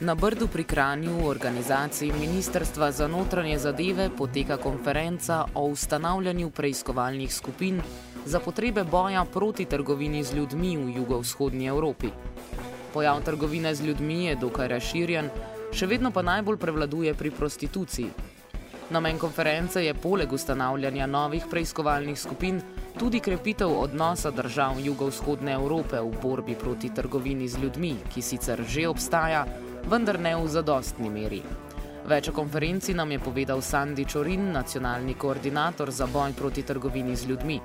Na Brdu pri Kranju v organizaciji Ministrstva za notranje zadeve poteka konferenca o ustanavljanju preiskovalnih skupin za potrebe boja proti trgovini z ljudmi v jugovzhodnji Evropi. Pojav trgovine z ljudmi je dokaj razširjen, še vedno pa najbolj prevladuje pri prostituciji. Namen konference je poleg ustanavljanja novih preiskovalnih skupin tudi krepitev odnosa držav jugovzhodne Evrope v borbi proti trgovini z ljudmi, ki sicer že obstaja, vendar ne v zadostni meri. Več o konferenci nam je povedal Sandy Čorin, nacionalni koordinator za boj proti trgovini z ljudmi.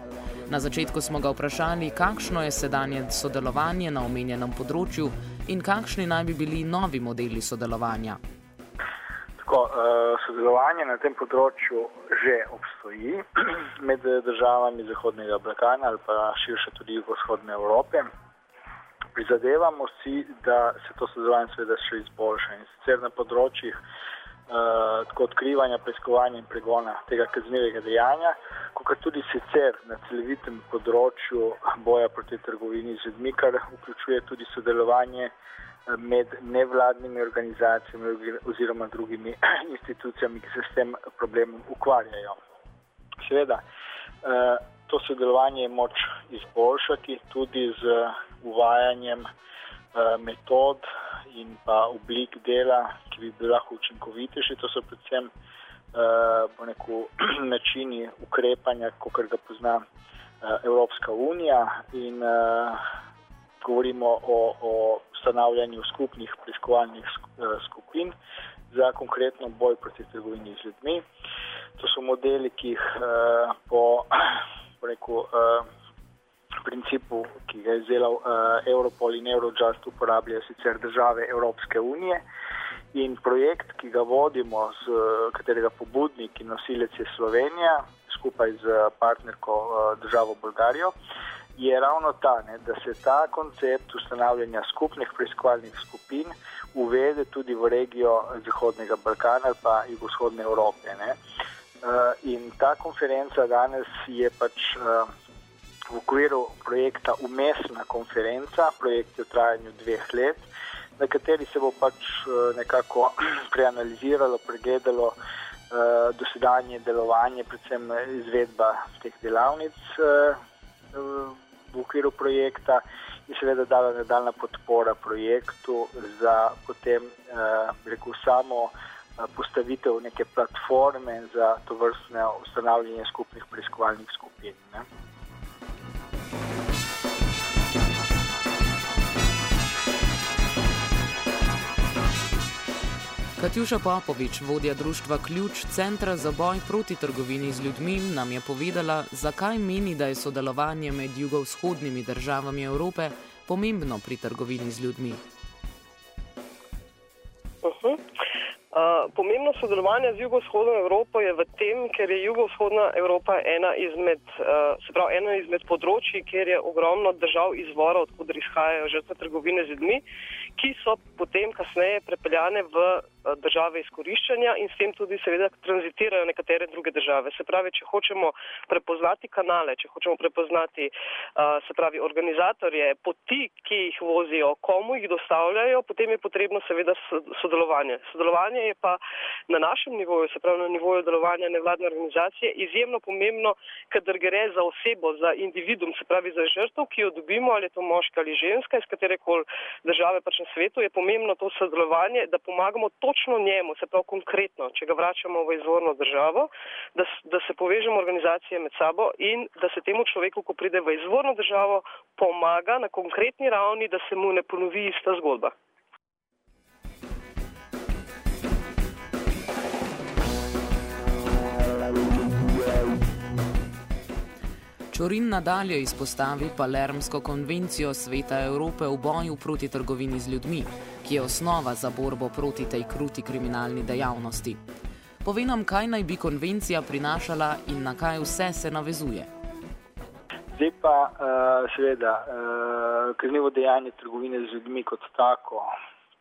Na začetku smo ga vprašali, kakšno je sedanje sodelovanje na omenjenem področju in kakšni naj bi bili novi modeli sodelovanja. Tako, uh, sodelovanje na tem področju že obstoji med državami Zahodnega Balkana ali pa širše tudi Jugoshodne Evrope prizadevamo si, da se to sodelovanje seveda še izboljša in sicer na področjih uh, tako odkrivanja, preiskovanja in pregona tega kaznivega dejanja, kot tudi sicer na celovitem področju boja proti trgovini z ljudmi, kar vključuje tudi sodelovanje eh, med nevladnimi organizacijami oziroma drugimi institucijami, ki se s tem problemom ukvarjajo. Seveda, uh, to sodelovanje je moč izboljšati tudi z uvajanjem uh, metod in pa oblik dela, ki bi bili lahko učinkovitejši. To so predvsem neko, načini ukrepanja, kot ga pozna uh, Evropska unija in govorimo o, o ustanavljanju skupnih preiskovalnih skupin za konkretno boj proti trgovini z ljudmi. To so modeli, ki jih po rekel, uh, principu, ki ga je izdelal uh, Europol in Eurojust, uporabljajo sicer države Evropske unije. In projekt, ki ga vodimo, z katerega pobudnik in nosilec je Slovenija, skupaj z partnerko državo Bolgarijo, je ravno ta, ne, da se ta koncept ustanavljanja skupnih preiskovalnih skupin uvede tudi v regijo Zahodnega Balkana ali pa Jugoshodne Evrope. Ne. Uh, in ta konferenca danes je pač uh, v okviru projekta Umestna konferenca, projekt je v trajanju dveh let, na kateri se bo pač uh, nekako preanaliziralo, pregledalo uh, dosedanje delovanje, predvsem izvedba teh delavnic uh, v okviru projekta in seveda dala nadaljna podpora projektu za potem, uh, rekel, samo postavitev neke platforme za to vrstne ustanavljanje skupnih preiskovalnih skupin. Ne. Katjuša Popovič, vodja društva Ključ Centra za boj proti trgovini z ljudmi, nam je povedala, zakaj meni, da je sodelovanje med jugovzhodnimi državami Evrope pomembno pri trgovini z ljudmi. Uh, pomembno sodelovanje z jugovzhodno Evropo je v tem, ker je jugovzhodna Evropa ena izmed, uh, se pravi, ena izmed področji, kjer je ogromno držav izvora, odkud izhajajo žrtve trgovine z ljudmi, ki so potem kasneje prepeljane v države izkoriščanja in s tem tudi seveda tranzitirajo nekatere druge države. Se pravi, če hočemo prepoznati kanale, če hočemo prepoznati, uh, se pravi, organizatorje, poti, ki jih vozijo, komu jih dostavljajo, potem je potrebno seveda sodelovanje. sodelovanje je pa na našem nivoju, se pravi na nivoju delovanja nevladne organizacije, izjemno pomembno, kadar gre za osebo, za individuum, se pravi za žrtev, ki jo dobimo, ali je to moška ali ženska, iz katere koli države pač na svetu, je pomembno to sodelovanje, da pomagamo točno njemu, se pravi konkretno, če ga vračamo v izvorno državo, da, da se povežemo organizacije med sabo in da se temu človeku, ko pride v izvorno državo, pomaga na konkretni ravni, da se mu ne ponovi ista zgodba. Čorin nadalje izpostavi Palermsko konvencijo Sveta Evrope v boju proti trgovini z ljudmi, ki je osnova za borbo proti tej kruti kriminalni dejavnosti. Povej nam, kaj naj bi konvencija prinašala in na kaj vse se navezuje. Zdaj pa, uh, seveda, uh, kaznivo dejanje trgovine z ljudmi kot tako,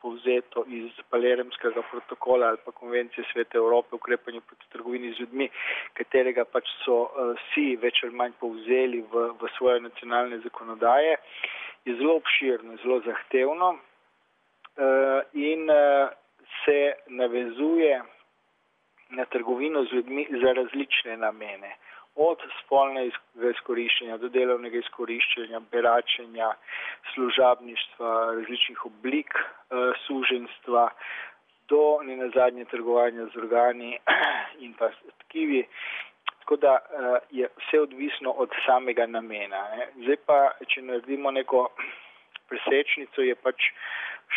povzeto iz Palermskega protokola ali pa konvencije Svete Evrope o ukrepanju proti trgovini z ljudmi, katerega pač so uh, vsi več ali manj povzeli v, v svoje nacionalne zakonodaje, je zelo obširno, zelo zahtevno. In se navezuje na trgovino z ljudmi za različne namene. Od spolnega izkoriščanja do delovnega izkoriščanja, beračenja, služabništva, različnih oblik uh, suženstva, do ne nazadnje trgovanja z organi in pa tkivi. Tako da je vse odvisno od samega namena. Zdaj pa, če naredimo neko presečnico, je pač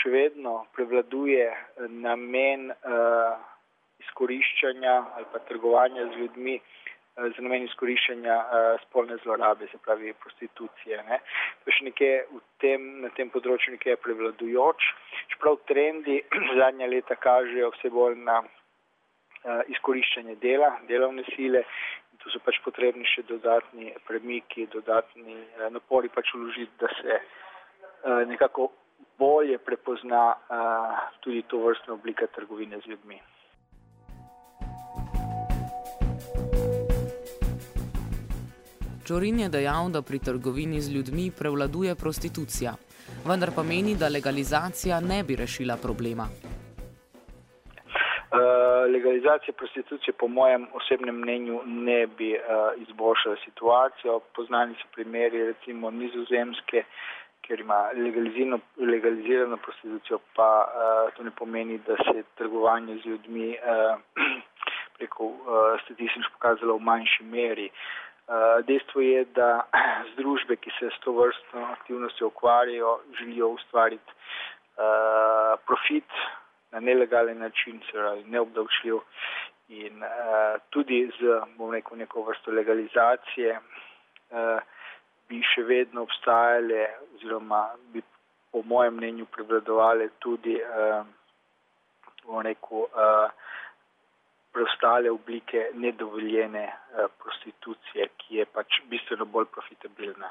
še vedno prevladuje namen. Uh, izkoriščanja ali pa trgovanja z ljudmi eh, z namen izkoriščanja uh, spolne zlorabe, se pravi prostitucije. Ne. To je še nekje v tem, na tem področju nekje prevladujoč, čeprav trendi zadnja leta kažejo vse bolj na uh, izkoriščanje dela, delovne sile tu so pač potrebni še dodatni premiki, dodatni uh, napori pač vložiti, da se uh, nekako bolje prepozna uh, tudi to vrstno oblika trgovine z ljudmi. Čorin je dejal, da pri trgovini z ljudmi prevladuje prostitucija, vendar pa meni, da legalizacija ne bi rešila problema. Uh, legalizacija prostitucije, po mojem osebnem mnenju, ne bi uh, izboljšala situacijo. Poznani so primeri, recimo nizozemske, ker ima legalizirano, legalizirano prostitucijo, pa uh, to ne pomeni, da se trgovanje z ljudmi uh, preko uh, statistično pokazalo v manjši meri. Uh, dejstvo je, da združbe, ki se s to vrstno aktivnostjo ukvarjajo, želijo ustvariti uh, profit na nelegalen način, se neobdavčljiv in uh, tudi z, bom rekel, neko vrsto legalizacije uh, bi še vedno obstajale oziroma bi po mojem mnenju prevladovale tudi, uh, rekel, uh, preostale oblike nedovoljene eh, prostitucije, ki je pač bistveno bolj profitabilna.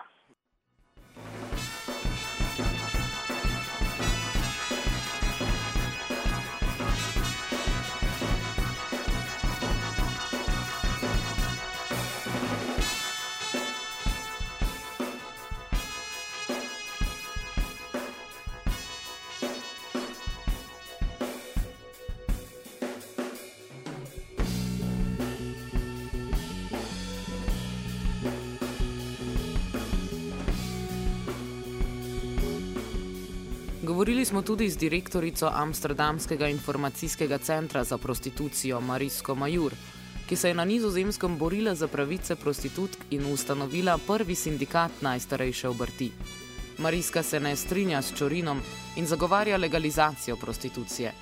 Govorili smo tudi z direktorico Amsterdamskega informacijskega centra za prostitucijo Marisko Majur, ki se je na nizozemskem borila za pravice prostitutk in ustanovila prvi sindikat najstarejše obrti. Mariska se ne strinja s Čorinom in zagovarja legalizacijo prostitucije.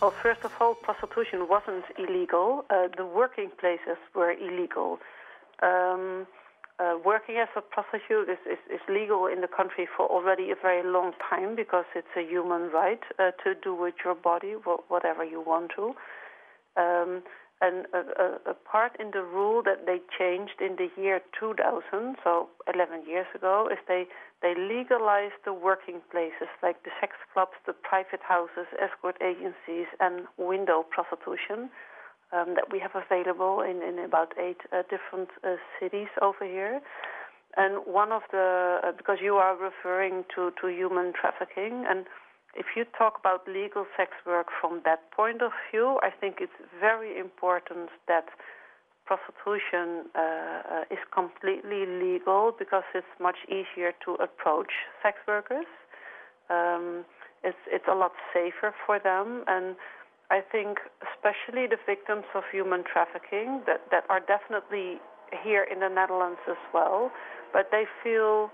Well, first of all, prostitution wasn't illegal. Uh, the working places were illegal. Um, uh, working as a prostitute is, is, is, legal in the country for already a very long time because it's a human right uh, to do with your body whatever you want to. Um, and a, a, a, part in the rule that they changed in the year 2000, so 11 years ago, is they, they legalized the working places like the sex clubs, the private houses, escort agencies, and window prostitution um, that we have available in, in about eight uh, different uh, cities over here. And one of the, uh, because you are referring to, to human trafficking, and if you talk about legal sex work from that point of view, I think it's very important that prostitution uh, uh, is completely legal because it's much easier to approach sex workers. Um, it's it's a lot safer for them, and I think especially the victims of human trafficking that, that are definitely here in the Netherlands as well, but they feel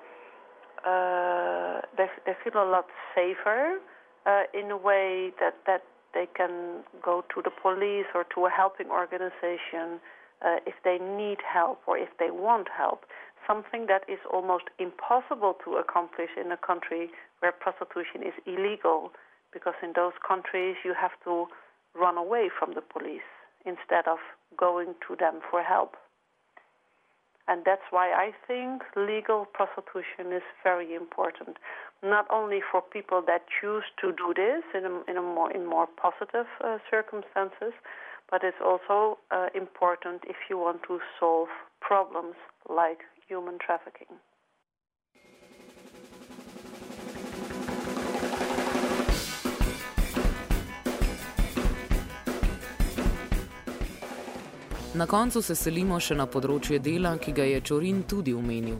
uh, they, they feel a lot safer uh, in a way that, that they can go to the police or to a helping organization uh, if they need help or if they want help. Something that is almost impossible to accomplish in a country where prostitution is illegal, because in those countries you have to run away from the police instead of going to them for help. And that's why I think legal prostitution is very important, not only for people that choose to do this in, a, in, a more, in more positive uh, circumstances, but it's also uh, important if you want to solve problems like human trafficking. Na koncu se selimo še na področje dela, ki ga je Čorin tudi omenil.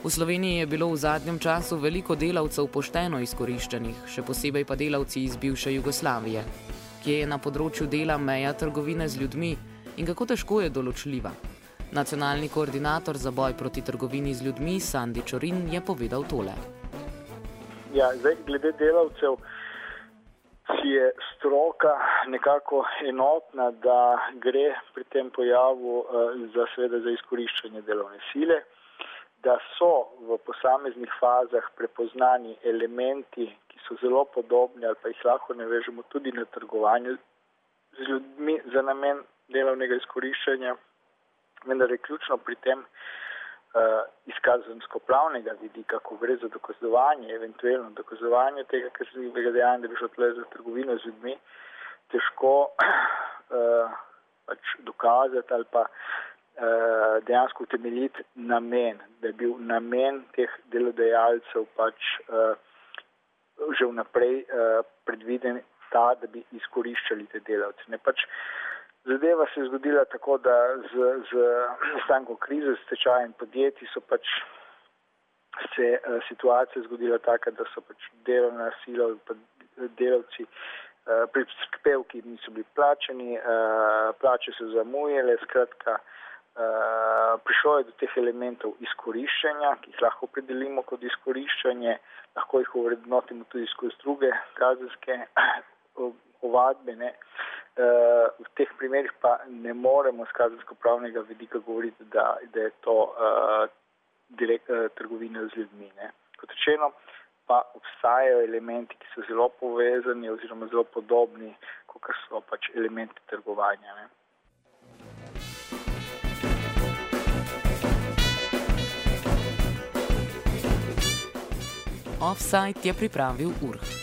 V Sloveniji je bilo v zadnjem času veliko delavcev pošteno izkoriščenih, še posebej pa delavci iz bivše Jugoslavije, kje je na področju dela meja trgovine z ljudmi in kako težko je določljiva. Nacionalni koordinator za boj proti trgovini z ljudmi Sandi Čorin je povedal tole. Ja, zdaj, glede delavcev je stroka nekako enotna, da gre pri tem pojavu uh, za, seveda, za izkoriščanje delovne sile da so v posameznih fazah prepoznani elementi, ki so zelo podobni ali pa jih lahko ne vežemo tudi na trgovanje z ljudmi za namen delovnega izkoriščanja, vendar je ključno pri tem uh, izkazansko-pravnega vidika, ko gre za dokazovanje, eventualno dokazovanje tega, jih dejanja, da bi šlo tle za trgovino z ljudmi, težko uh, pač dokazati ali pa Eh, dejansko utemeljiti namen, da je bil namen teh delodajalcev pač uh, že vnaprej uh, predviden ta, da bi izkoriščali te delavce. Ne, pač zadeva se je zgodila tako, da z, z nastankom krize, s tečajem podjetij so pač se uh, situacija zgodila taka, da so pač delovna sila in delavci uh, prispevki niso bili plačeni, uh, plače so zamujale, skratka, uh, Eh, prišlo je do teh elementov izkoriščanja, ki jih lahko opredelimo kot izkoriščanje, lahko jih uvrednotimo tudi skozi druge kazenske ovadbe. Ne. V teh primerih pa ne moremo z kazensko-pravnega vidika govoriti, da, da je to uh, direkt, uh, trgovina z ljudmi. Ne. Kot rečeno, pa obstajajo elementi, ki so zelo povezani oziroma zelo podobni, kot so pač elementi trgovanja. Ne. Offside je pripravil Urh.